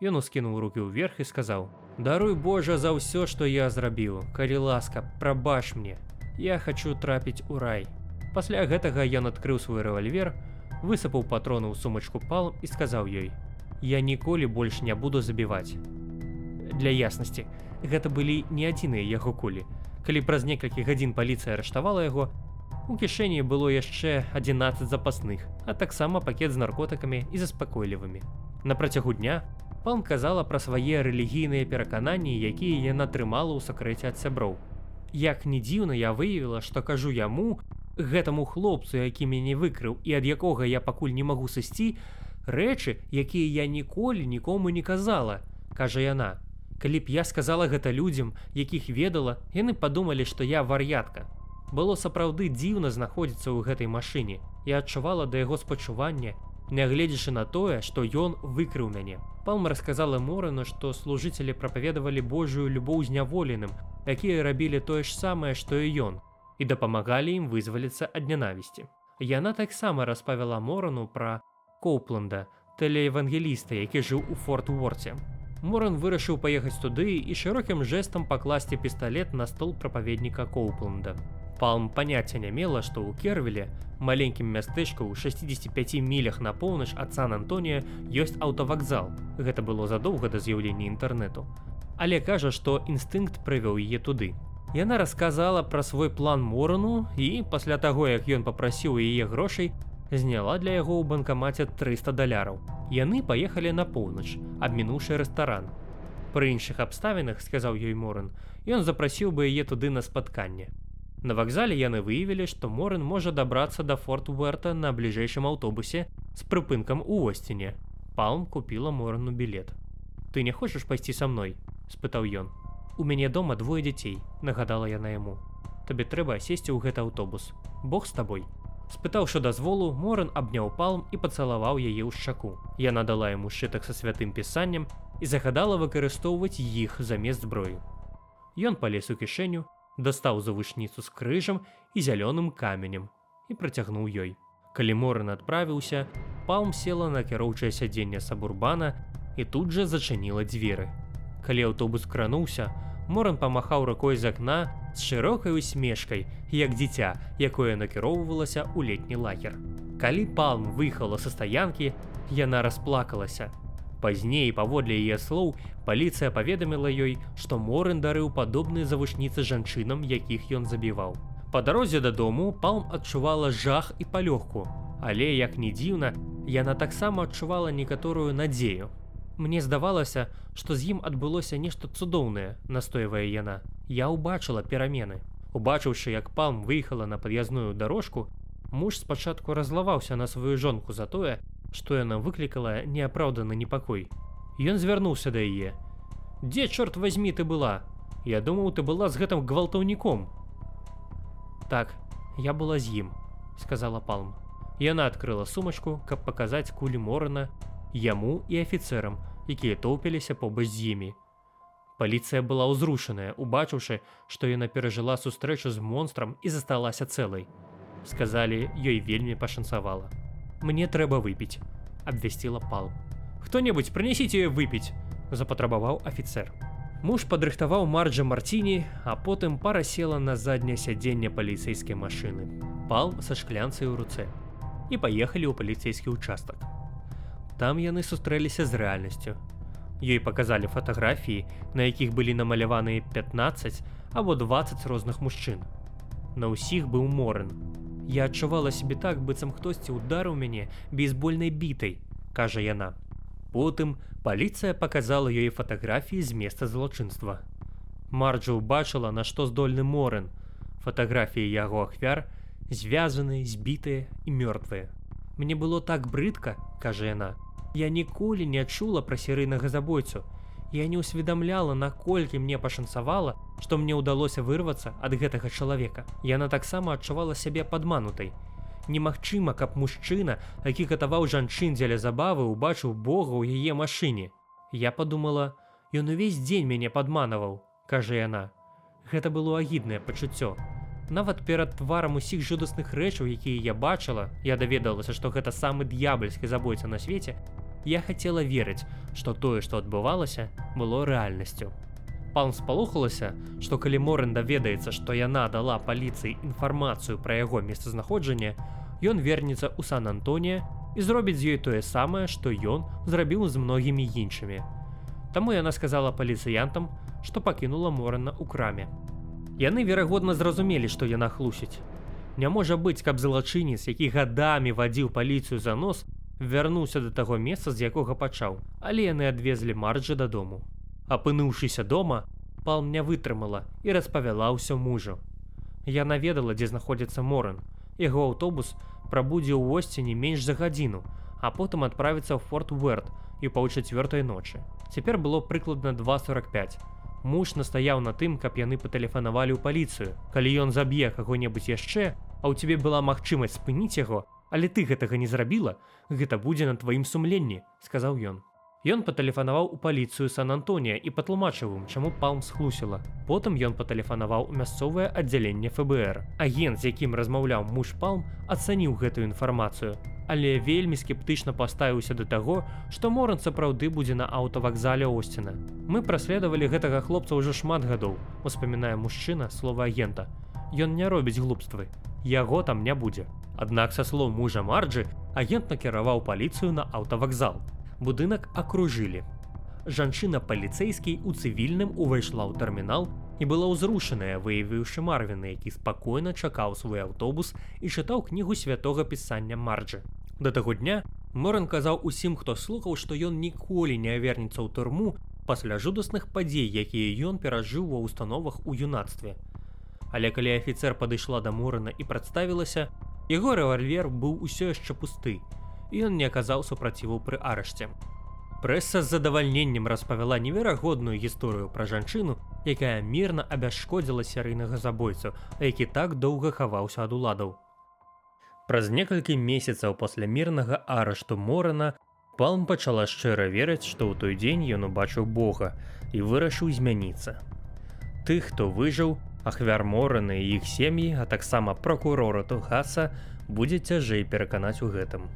Ён ускінуў руки ўверх і сказаў: « Даруй Божа за ўсё, што я зрабіў, калі ласка, прабач мне. Я хачу трапіць у рай. Пасля гэтага ён адкрыў свой рэвальвер, высыпаў патрону ў сумачку палм і сказаў ёй: « Я ніколі больш не буду забіваць. Для яснасці, гэта былі не адзіныя яго кулі. Калі праз некалькі гадзін паліцыя арыштавала яго, У кішэні было яшчэ 11 запасных, а таксама пакет з наркотыкамі і заспакойлівымі. На працягу дня пан казала пра свае рэлігійныя перакананні, якія яна трымала ў сакрэце ад сяброў. Як не дзіўна я выявіла, што кажу яму, гэтаму хлопцу, які мяне выкрыў і ад якога я пакуль не магу сысці, рэчы, якія я ніколі нікому не казала, кажа яна. Калі б я сказала гэта людзям, якіх ведала, яны падумалі, што я вар'ятка, Было сапраўды дзіўна знаходзіцца ў гэтай машыне і адчувала да яго спачування, нягледзячы на тое, што ён выкрыў мяне. Палма расказала Морану, што служыцелі прапаведавалі Божую любоў зняволеным, якія рабілі тое ж самае, што і ён, і дапамагалі ім вызваліцца ад нянавісці. Яна таксама распавяла Морану пра Коупланда, тэлеевангеліста, які жыў у форт-ворце. Моран вырашыў паехаць туды і шырокім жэстам пакласці пісталлет на стол прапаведніка Коупланда. Палм паняцця не мела, што ў Кервіле, маленькім мястэчку ў 65 мілях на поўнач ад Сан-Антонія ёсць аўтавакзал. Гэта было задоўга да з'яўлення інтэрнэту. Але кажа, што інстынкт прывёў яе туды. Яна расказала пра свой план Морану і пасля таго, як ён папрасіў яе грошай, зняла для яго ў банкамаце 300 даляраў. Яны паехалі на поўнач, абмінуўшы рэстаран. Пры іншых абставінах, сказаў ёй Моран, ён запрасіў бы яе туды на спатканне. На вакзале яны выявілі, што Морын можа дабрацца да форт Уэрта на бліжэйшым аўтобусе з прыпынкам у Осціне. Палм купіла Морану білет. Ты не хочаш пайсці са мной? спытаў ён. У мяне дома двое дзяцей, нагадала яна яму. Табе трэба сесці ў гэты аўтобус. Бог з табой. Спытаўшы дазволу, Моран абняў палм і пацалаваў яе ў шчаку. Яна дала яму шытак са святым пісаннем і загадала выкарыстоўваць іх замест зброю. Ён палез у кішэню, дастаў завышніцу з крыжам і зялёным каменем і працягнуў ёй. Калі Морын адправіўся, палм села на кіроўчае сядзенне сабурбана і тут жа зачыніла дзверы. Калі аўтобус крануўся, Моран памахаў рукой з акна з шырокай усмешкай, як дзіця, якое накіроўвалася ў летні лагер. Калі палм выехала са стаянкі, яна расплакалася, Пазней, паводле яе слоў, паліцыя паведаміла ёй, што Морын дарыў падобныя завушніцы жанчынам, якіх ён забіваў. Па дарозе дадому палм адчувала жах і палёгку. Але як не дзіўна, яна таксама адчувала некаторую надзею. Мне здавалася, што з ім адбылося нешта цудоўнае, настойвае яна. Я ўбачыла перамены. Убачыўшы, як палм выехала на пад'язную дарожку, муж спачатку разлаваўся на сваю жонку за тое, што яна выклікала неапраўданы непакой. Ён звярнуўся да яе. Дзе чорт возьми ты была? Я думаў, ты была з гэтым гвалтаўніком. Так, я была з ім, сказала палм. Яна адкрыла сумачку, каб паказаць кулі морана яму і афіцэрам, якія тоўпіліся побач з імі. Паліцыя была ўзрушаная, убачыўшы, што яна перажыла сустрэчу з монстрам і засталася цэлай. Сказалі, ёй вельмі пашанцавала. Мне трэба выпіць абвясціла пал. Хто-небудзь прынесіце выпіць запатрабаваў афіцер муж падрыхтаваў марджа марціні а потым пара села на задняе сядзенне паліцэйскай машыны. Пал са шклянцай у руцэ. І паехалі ў паліцейскі участак там яны сустрэліся з рэальнасцю ёй паказалі фатаграфіі на якіх былі намаляваныя 15 або 20 розных мужчын на ўсіх быў морын Я адчувала сябе так, быццам хтосьці ударыў мяне бейсбольнай бітай, кажа яна. Потым паліцыя паказала ёй фатаграфіі з места злачынства. Марджа ўбачыла, на што здольны морын. Фатаграфіі яго ахвяр звязаныя, збітыя і мёртвыя. Мне было так брыдка, кажа яна. Я ніколі не чула пра серыйнага забойцу. Я не ўсведамляла, наколькі мне пашанцавала, што мне ўдалося вырвацца ад гэтага чалавека. Яна таксама адчувала сябе падманутай. Немагчыма, каб мужчына, які катаваў жанчын дзеля забавы, убачыў Бога ў яе машыне. Я подумала, ён увесь дзень мяне падманаваў, кажа яна. Гэта было агіднае пачуццё. Нават перад тварам усіх жудасных рэчаў, якія я бачыла, я даведалася, што гэта самы д'ябальскі забойца на свеце, я хацела верыць, што тое, што адбывалася, было рэальнасцю. Пан спалохалася, што калі Морэн даведаецца, што яна дала паліцыі інфармацыю пра яго месцазнаходжанне, ён вернецца ў Сан-Антонія і зробіць з ёй тое самае, што ён зрабіў з многімі іншымі. Таму яна сказала паліцыянтам, што пакінула Морана ў краме. Яны верагодна зразумелі, што яна хлусіць. Не можа быць, каб залачынец, які гадамі вадзіў паліцыю за нос, вярнуўся да таго месца, з якога пачаў, але яны адвезлі марджы дадому. Апынуўшыся дома, палм не вытрымала і распавяла ўсё мужу. Я наведала, дзе знаходзіцца Моран. Яго аўтобус прабудзе ў восці не менш за гадзіну, а потым адправіцца ў форт Уэрт і паўчацвёртай ночы. Цяпер было прыкладна 245. Муж настаяў на тым, каб яны патэлефанавалі ў паліцыю. Калі ён заб'е каго-небудзь яшчэ, а ў цябе была магчымасць спыніць яго, Але ты гэтага не зрабіла, гэта будзе на тваім сумленні, сказаў ён. Ён патэлефанаваў у паліцыю Сан-Антонія і патлумачыў ім, чаму палм схлусіла. Потым ён патэлефанаваў у мясцовае аддзяленне ФБР. Агент, з якім размаўляў муж палм, ацаніў гэтую інфармацыю. Але вельмі скептычна паставіўся да таго, што моран сапраўды будзе на аўтавакзале Осціна. Мы праследавалі гэтага хлопца ўжо шмат гадоў, успамінае мужчына слова агента. Ён не робіць глупствы. Яго там не будзе. Аднак са слоў мужа Марджы агент накіраваў паліцыю на аўтавакзал. Будынак акружылі. Жанчына паліцэйскі у цывільным увайшла ў тэрмінал і была ўзрушаная, выявіўшы марвіны, які спакойна чакаў свой аўтобус і чытаў кнігу святого пісання Марджы. Да таго дня Моран казаў усім, хто слухаў, што ён ніколі не вернецца ў турму пасля жудасных падзей, якія ён перажыў ва ўстановах у юнацтве. Але калі афіцэр падышла да Морана і прадставілася, Яго рэвальвер быў усё яшчэ пусты, і ён не аказаў супраціву пры арышце. Прэса з задавальненнем распавяла неверагодную гісторыю пра жанчыну, якая мірна абясшкодзіла серыйнага забойцу, які так доўга хаваўся ад уладаў. Праз некалькі месяцаў пасля мірнага арышту Морана Палм пачала шчыра верыць, што ў той дзень ён убачыў Бога і вырашыў змяніцца. Тых, хто выжыў, ахвяр мораны і іх сем'і, а таксама прокурора Тухаса будзе цяжэй пераканаць у гэтым.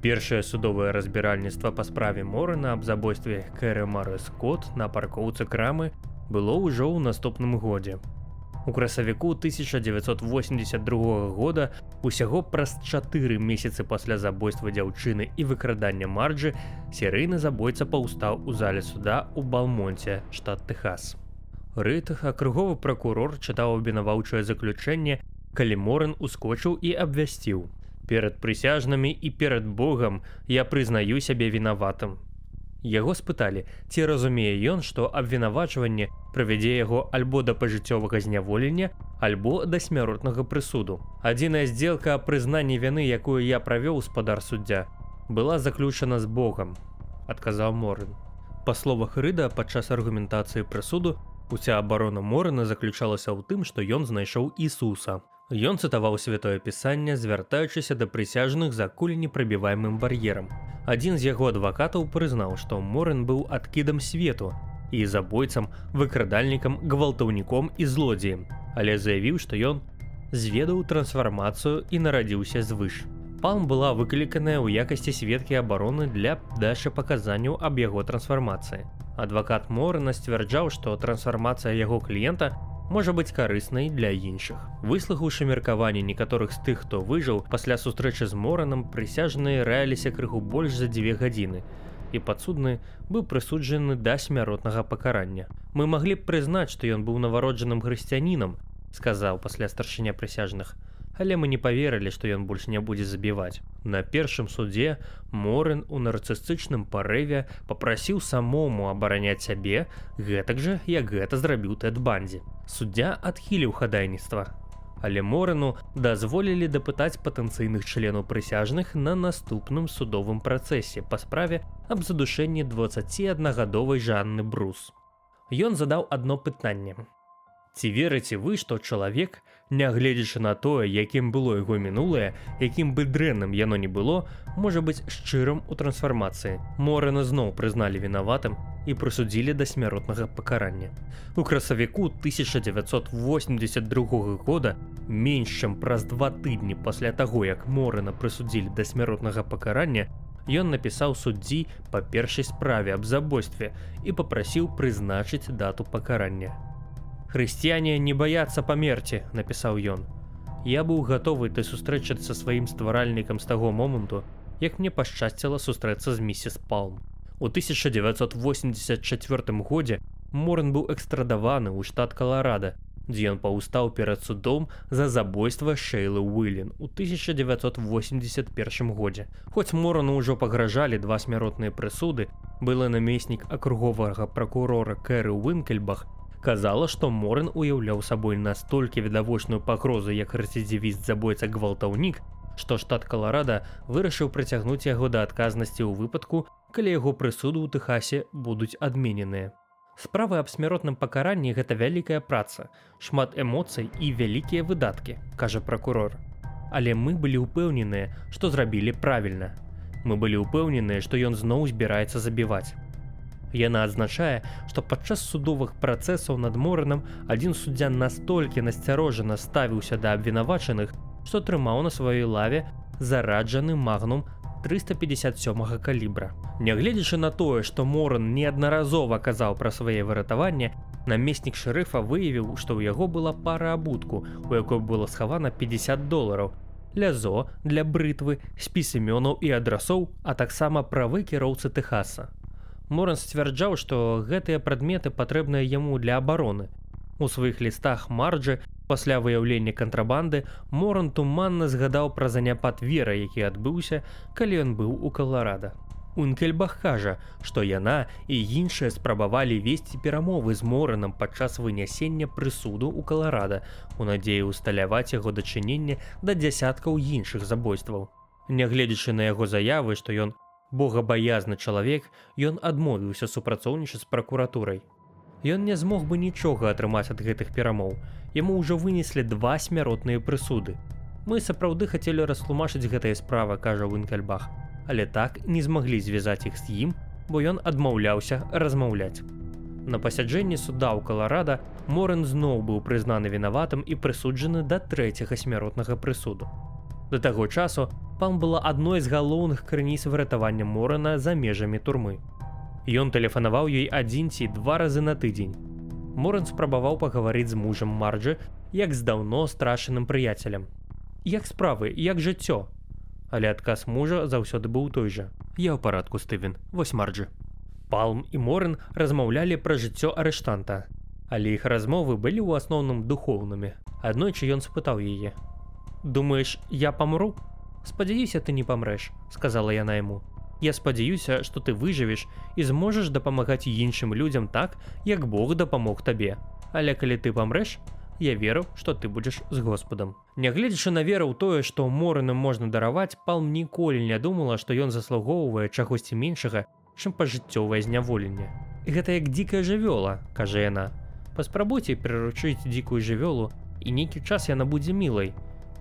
Першае судовае разбіральніцтва па справе Морана аб забойстве Кэры Мары Скотт на паркоўцы крамы было ўжо ў наступным годзе. У красавіку 1982 года усяго праз чатыры месяцы пасля забойства дзяўчыны і выкрадання марджы серыйны забойца паўстаў у зале суда ў Балмонце, штат Техас. Рыт акруговы пракурор чытаў абвінаваўчае заключэнне, калі Моран ускочыў і абвясціў. Перад прысяжнымі і перад Богам я прызнаю сябе вінаватым. Яго спыталі, ці разумее ён, што абвінавачванне правядзе яго альбо да пажыццёвага зняволення, альбо да смяротнага прысуду. Адзіная здзелка аб прызнанні вяны, якую я правёў спадар суддзя, была заключана з Богам, адказаў Морын. Па словах рыда падчас аргументацыі прысуду Уся абарона Морана заключалася ў тым, што ён знайшоў Ісуса. Ён цытаваў святое пісанне, звяртаючыся да прысяжных за куленепрабіваемым бар'ерам. Адзін з яго адвакатаў прызнаў, што Моран быў адкідам свету і забойцам, выкрадальнікам, гвалтаўніком і злодзеем, але заявіў, што ён зведаў трансфармацыю і нарадзіўся звыш. Палм была выкліканая ў якасці сведкі абароны для дачы паказанняў аб яго трансфармацыі. Адвакат Морна сцвярджаў, што трансфармацыя яго кліента можа быць карыснай для іншых. Выслухаўшы меркаванне некаторых з тых, хто выжыў пасля сустрэчы з моранам, прысяжныя раяліся крыху больш за дзве гадзіны. І падсудны быў прысуджаны да смяротнага пакарання. Мы маглі б прызнаць, што ён быў навароджаным хрысціянінам, сказаў пасля старшыня прысяжных. Але мы не поверылі што ён больш не будзе забіваць на першым суде морын у нарцыстычным парыве попрасіў самому абараняць сябе гэтак жа як гэта зрабіў тэд бандзе суддзя адхіліў хадайніцтва але морану дазволілі дапытаць патэнцыйных членаў прысяжных на наступным судовым працэсе па справе аб задушэнні 21гадовай жанны брус. Ён задаў адно пытанне. Ці верыце вы, што чалавек, нягледзячы на тое, якім было яго мінулае, якім бы дрэнным яно не было, можа быць шчырым у трансфармацыі. Морана зноў прызналі вінаватым і прысудзілі да смяротнага пакарання. У красавіку 1982 года менш чым праз два тыдні пасля таго, як Морана прысудзілі да смяротнага пакарання, ён напісаў суддзі па першай справе аб забойстве і папрасіў прызначыць дату пакарання. Хрысціяне не баяцца памерці, напісаў ён. Я быў гатовы ты сустрэчацца сваім стваральнікам з таго моманту, як мне пашчасціла сустрэцца з місіс Палм. У 1984 годзе Морн быў экстрадаваны ў штат Каларада, дзе ён паўстаў перад судом за забойства Шейлы Уілен у 1981 годзе. Хоць Морану ўжо пагражалі два смяротныя прысуды, былы намеснік акруговага пракурора Кэры Уінкельбах, казала, што Морын уяўляў сабой настолькі відавочную пагрозу як рэцідзівіст забойца гвалтаўнік, што штат Каларада вырашыў прыцягнуць яго да адказнасці ў выпадку, калі яго прысуду ў Тэхасе будуць адмененыя. Справы аб смяротным пакаранні гэта вялікая праца, шмат эмоцый і вялікія выдаткі, кажа пракурор. Але мы былі ўпэўненыя, што зрабілі правільна. Мы былі ўпэўненыя, што ён зноў збіраецца забіваць. Яна адзначае, што падчас судовых працэсаў над моранам адзін суддзя настолькі насцярожана ставіўся да абвінавачаных, што трымаў на сваёй лаве зараджаны магнум 357 калібра. Нягледзячы на тое, што Моран неаднаразова казаў пра свае выратаванне, намеснік шэрыфа выявіў, што ў яго была пара абутку, у якой было схавана 50 долараў. Лязо для брытвы, спіс імёнаў і адрасоў, а таксама правы кіроўцы Тэхаса. Моран сцвярджаў, што гэтыя прадметы патрэбныя яму для абароны. У сваіх лістах марджы пасля выяўлення кантрабанды Моран туманна згадаў пра заняпад вера, які адбыўся, калі ён быў у каларада. Ункельбах кажа, што яна і іншыя спрабавалі весці перамовы з моранам падчас вынясення прысуду ў каларада у надзеі усталяваць яго дачыненне да дзясяткаў іншых забойстваў. Нягледзячы на яго заявы, што ён богабаязны чалавек, ён адмовіўся супрацоўнічаць з пракуратурай. Ён не змог бы нічога атрымаць ад гэтых перамоў. Яму ўжо вынеслі два смяротныя прысуды. Мы сапраўды хацелі растлумачыць гэтая справа, кажа Вінкальбах, але так не змаглі звязаць іх з ім, бо ён адмаўляўся размаўляць. На пасяджэнні суда ў Каларада Морэн зноў быў прызнаны вінаватым і прысуджаны да трэцяга смяротнага прысуду. Да таго часу пан была адной з галоўных крыніц выратавання Морана за межамі турмы. Ён тэлефанаваў ёй адзін ці два разы на тыдзень. Моран спрабаваў пагаварыць з мужам марджы, як з даўно страшаным прыяцелем. Як справы, як жыццё. Але адказ мужа заўсёды быў той жа. Я ў парадку стывен, вось марджы. Палм і Моран размаўлялі пра жыццё арыштанта. Але іх размовы былі ў асноўным духоўнымі. Аднойчы ён спытаў яе: « Думаеш, я памру? Спадзяюся, ты не памрэш, сказала яна яму. Я спадзяюся, што ты выжывеш і зможаш дапамагаць іншым людзям так, як Бог дапамог табе. Але калі ты памрэш, я веру, што ты будзеш з Господам. Нягледзячы на веру ў тое, што мораным можна дараваць, палм ніколі не думала, што ён заслугоўвае чагосьці меншага, чым пажыццёвае зняволенне. Гэта як дзікая жывёла, кажа яна. Паспрабуйце прыручыць дзікую жывёлу і нейкі час яна будзе мілай.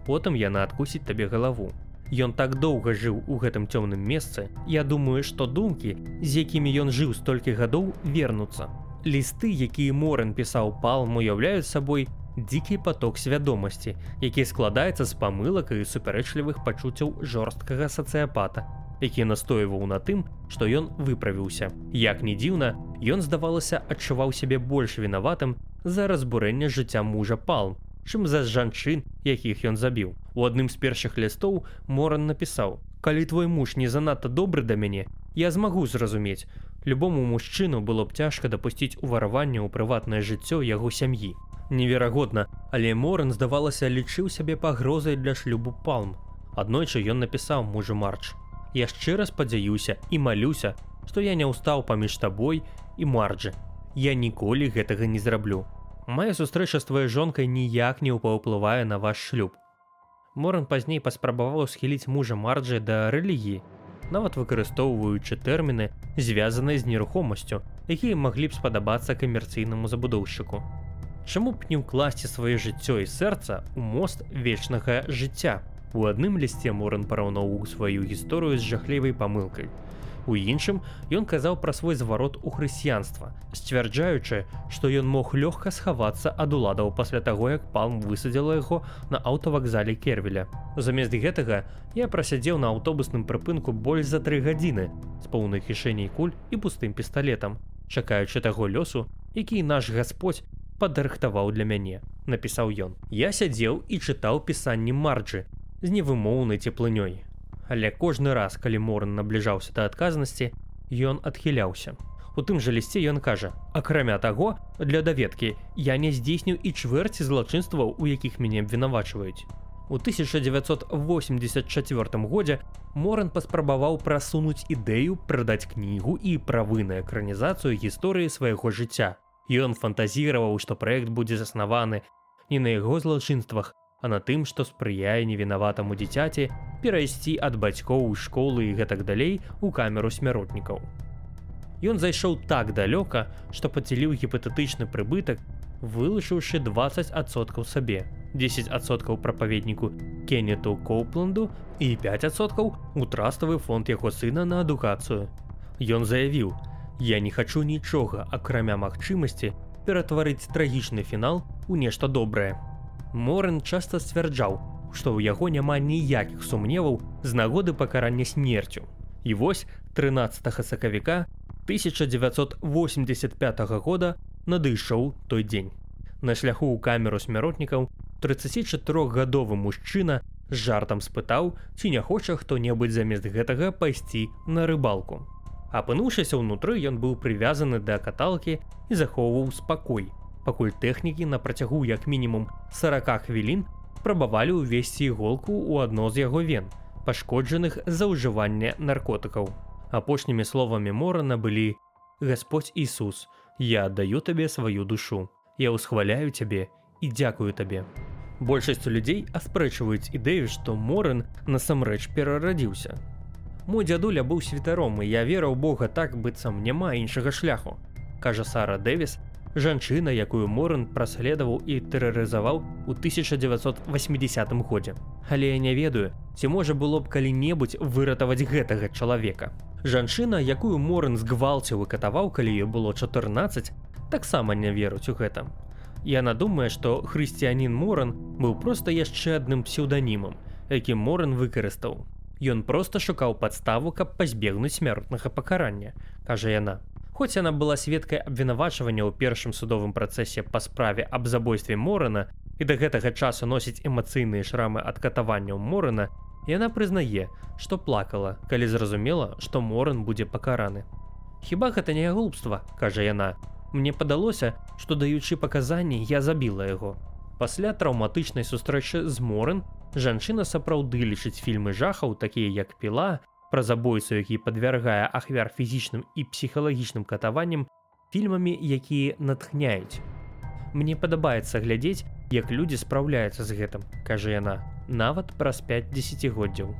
Потым яна адкусіць табе галаву. Ён так доўга жыў у гэтым цёмным месцы, Я думаю, што думкі, з якімі ён жыў столькі гадоў вернуцца. Лісты, якія Морэн пісаў палм, уяўляюць сабой дзікі поток свядомасці, які складаецца з памылак і супярэчлівых пачуццяў жорсткага сацыяпата, які настойваў на тым, што ён выправіўся. Як не дзіўна, ён, здавалася, адчуваў сябе больш вінаватым за разбурэнне жыцця мужа палм, чым за жанчын, якіх ён забіў. У адным з першых лістоў Моран напісаў: « Калі твой муж не занадта добры да мяне, я змагу зразумець. Любому мужчыну было б цяжка дапусціць увараванне ў прыватнае жыццё яго сям'і. Неверагодна, але Моран, здавалася, лічыў сябе пагрозай для шлюбу палм. Аднойчы ён напісаў мужу марч. Я шчыра спадзяюся і малюся, што я не ўстаў паміж табой і марджы. Я ніколі гэтага не зраблю. Мая сустрэча з тваёй жонкай ніяк не паўплывае на ваш шлюб. Моран пазней паспрабаваў схіліць мужа марджы да рэлігіі, нават выкарыстоўваючы тэрміны, звязаныя з нерухомасцю, якія маглі б спадабацца камерцыйнаму забудоўшчыку. Чаму б не ўкласці сваё жыццё і сэрца ў мост вечнага жыцця? У адным лісце Моран параўноўваў сваю гісторыю з жахлівай памылкай. У іншым ён казаў пра свой зварот у хрысціянства, сцвярджаючы, што ён мог лёгка схавацца ад уладаў пасля таго, як палм высадзіла яго на аўтавакзале кервеля. Замест гэтага я прасядзеў на аўтобусным прыпынку больш за тры гадзіны з поўнай кішэняй куль і пустым пісталетам, чакаючы таго лёсу, які наш Господь падрыхтаваў для мяне, напісаў ён. Я сядзеў і чытаў пісанні марджы з невымоўнай цеплынёй але кожны раз калі моран набліжаўся да адказнасці ён адхіляўся. У тым жа лісце ён кажа акрамя таго для даведкі я не здзейсню і чвэрці злачынстваў у якіх мяне абвінавачваюць у 1984 годзе моран паспрабаваў прасунуць ідэю прадаць кнігу і правы на экранізацыю гісторыі свайго жыцця. Ён фантазіраваў што праект будзе заснаваны не на яго злачынствах а на тым, што спрыяе невінаватаму дзіцяці перайсці ад бацькоў у школы і гэтак далей у камеру смяротнікаў. Ён зайшоў так далёка, што падзяліў гіпатэтычны прыбытак, вылучыўшы 20соткаў сабе, 10соткаў прапаведніку Кеннету Коупланду і 5соткаў у траставы фонд яго сына на адукацыю. Ён заявіў: « Я не хачу нічога, акрамя магчымасці ператварыць трагічны фінал у нешта добрае. Морэн часта сцвярджаў, што ў яго няма ніякіх сумневаў з нагоды пакарання смерцю. І вось 13 сакавіка 1985 года надышоў той дзень. На шляху ў камеру смяротнікаў 34гадовы мужчына з жартам спытаў, ці не хоча хто-небудзь замест гэтага пайсці на рыбалку. Апынуўшыся ўнутры ён быў прывязаны да каталкі і захоўваў спакой пакуль тэхнікі на працягу як мінімум 40 хвілін прабавалі ўвесці іголку ў адно з яго вен, пашкоджаных за ўжыванне наркотыкаў. Апошнімі словамі Морана былі: Господь Ісус, я аддаю табе сваю душу. Я ўсхваляю цябе і дзякую табе. Большасць людзей аспрэчваюць ідэю, што Моран насамрэч перарадзіўся. Мой дзядуля быў святаром і я вераў Бога так быццам няма іншага шляху. Кажа Сара Дэвіс, жанчына, якую Моран праследаваў і тэрарызаваў у 1980 годзе. Але я не ведаю, ці можа было б калі-небудзь выратаваць гэтага чалавека. Жанчына, якую Моран згвалціў і катаваў, калі ёй было 14, таксама не веруць у гэта. Яна думае, што хрысціянін Моран быў проста яшчэ адным псеўданімам, які Моран выкарыстаў. Ён проста шукаў падставу, каб пазбегнуць смяротнага пакарання, кажа яна. Хоць яна была сведкай абвінавачвання ў першым судовым працэсе па справе аб забойстве Морана і да гэтага часу носіць эмацыйныя шрамы ад катаванняў Морана, яна прызнае, што плакала, калі зразумела, што Моран будзе пакараны. Хіба гэта не глупства, кажа яна. Мне падалося, што даючы паказанні я забіла яго. Пасля траўматычнай сустрэчы з Моран жанчына сапраўды лічыць фільмы жахаў, такія як піла, пра забойцу, які падвяргае ахвяр фізічным і псіхалагічным катаваннем фільмамі, якія натхняюць. Мне падабаецца глядзець, як людзі спраўляюцца з гэтым, кажа яна, нават праз 5 десятгоддзяў.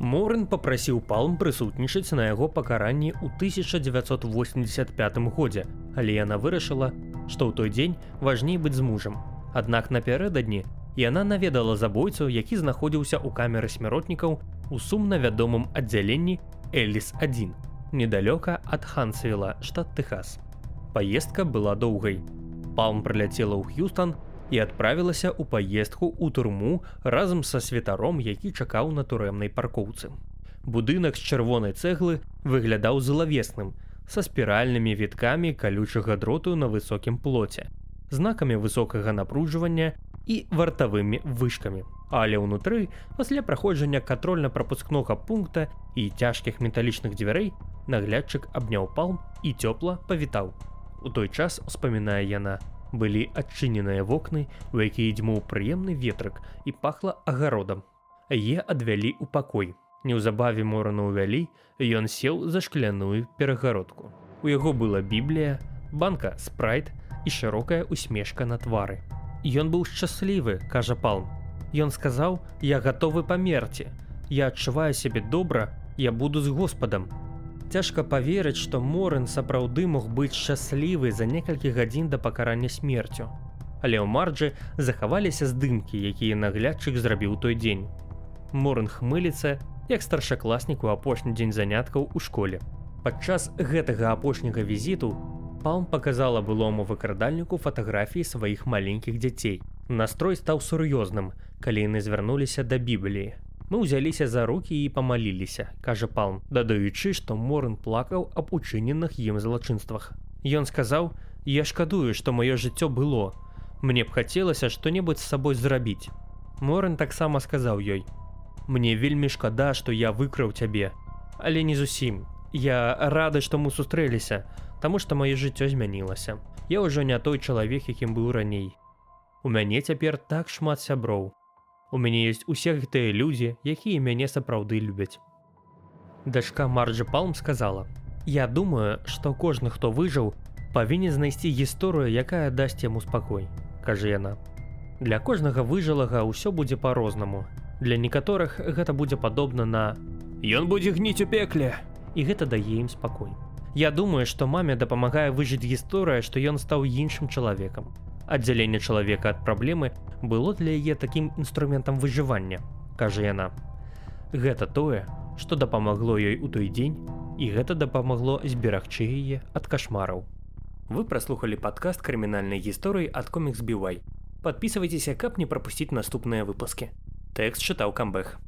Морын попрасіў палм прысутнічаць на яго пакаранні ў 1985 годзе, але яна вырашыла, што ў той дзень важней быць з мужам. Аднак напярэдадні яна наведала забойцу, які знаходзіўся ў камеры смяротнікаў у сумна вядомым аддзяленні Эліс-1, недалёка ад Хансвіла, штат Тэхас. Паездка была доўгай. Палм прыляцела ў Х'юстан і адправілася ў паездку ў турму разам са святаром, які чакаў на турэмнай паркоўцы. Будынак з чырвонай цэглы выглядаў злавесным, са спіральнымі віткамі калючага дроту на высокім плоце, знакамі высокага напружвання і вартавымі вышкамі але ўнутры пасля праходжання кантрольна-прапускнога пункта і цяжкіх металічных дзвярэй наглядчык абняў палм і цёпла павітаў. У той час успамінае яна, Былі адчыненыя вокны, у якія дзьмуў прыемны ветрык і пахла агародам. Е адвялі ў пакой. Неўзабаве морану ўвялі, ён сеў за шкляную перагародку. У яго была біблія, банка спрайт і шырокая усмешка на твары. Ён быў шчаслівы, кажа палм. Ён сказаў: « Я гатовы памерці. Я адчуваю сябе добра, я буду з Господам. Цяжка паверыць, што Морын сапраўды мог быць шчаслівы за некалькі гадзін да пакарання смерцю. Але ў марджы захаваліся здымкі, якія наглядчык зрабіў той дзень. Морын хмыліцца, як старшакласнік у апошні дзень заняткаў у школе. Падчас гэтага апошняга візіту Палм паказала былому выкрадальніку фатаграфіі сваіх маленькіх дзяцей. Настрой стаў сур'ёзным, калі яны звярнуліся да бібліі. Мы ўзяліся за рукі і памаліліся, кажа палм, дадаючы, што Морын плакаў аб учыненых ім злачынствах. Ён сказаў: « Я шкадую, што маё жыццё было. Мне б хацелася што-небудзь з сабой зрабіць. Морын таксама сказаў ёй: « Мне вельмі шкада, што я выкраў цябе, але не зусім. Я рады, што мы сустрэліся, Таму што маё жыццё змянілася. Я ўжо не той чалавек, якім быў раней. У мяне цяпер так шмат сяброў. У мяне ёсць усе гэтыя людзі, якія мяне сапраўды любяць. Дачка Марджа Палм сказала: « Я думаю, што кожны, хто выжыў, павінен знайсці гісторыю, якая дасць яму спакой, кажа яна. Для кожнага выжылага ўсё будзе па-рознаму. Для некаторых гэта будзе падобна на Ён будзе гніць у пекле і гэта дае ім спакой. Я думаю, што маме дапамагае выжыць гісторыя, што ён стаў іншым чалавекам. Аддзяленне чалавека ад праблемы было для яе такім інструментам выжывання, кажа яна. Гэта тое, што дапамагло ёй у той дзень і гэта дапамагло зберагчы яе ад кашмараў. Вы праслухалі падкаст крымінальнай гісторыі ад комікс Бівай. Падпісывайцеся, каб не прапусціць наступныя выпускі. Тэкст чытаў камбэх.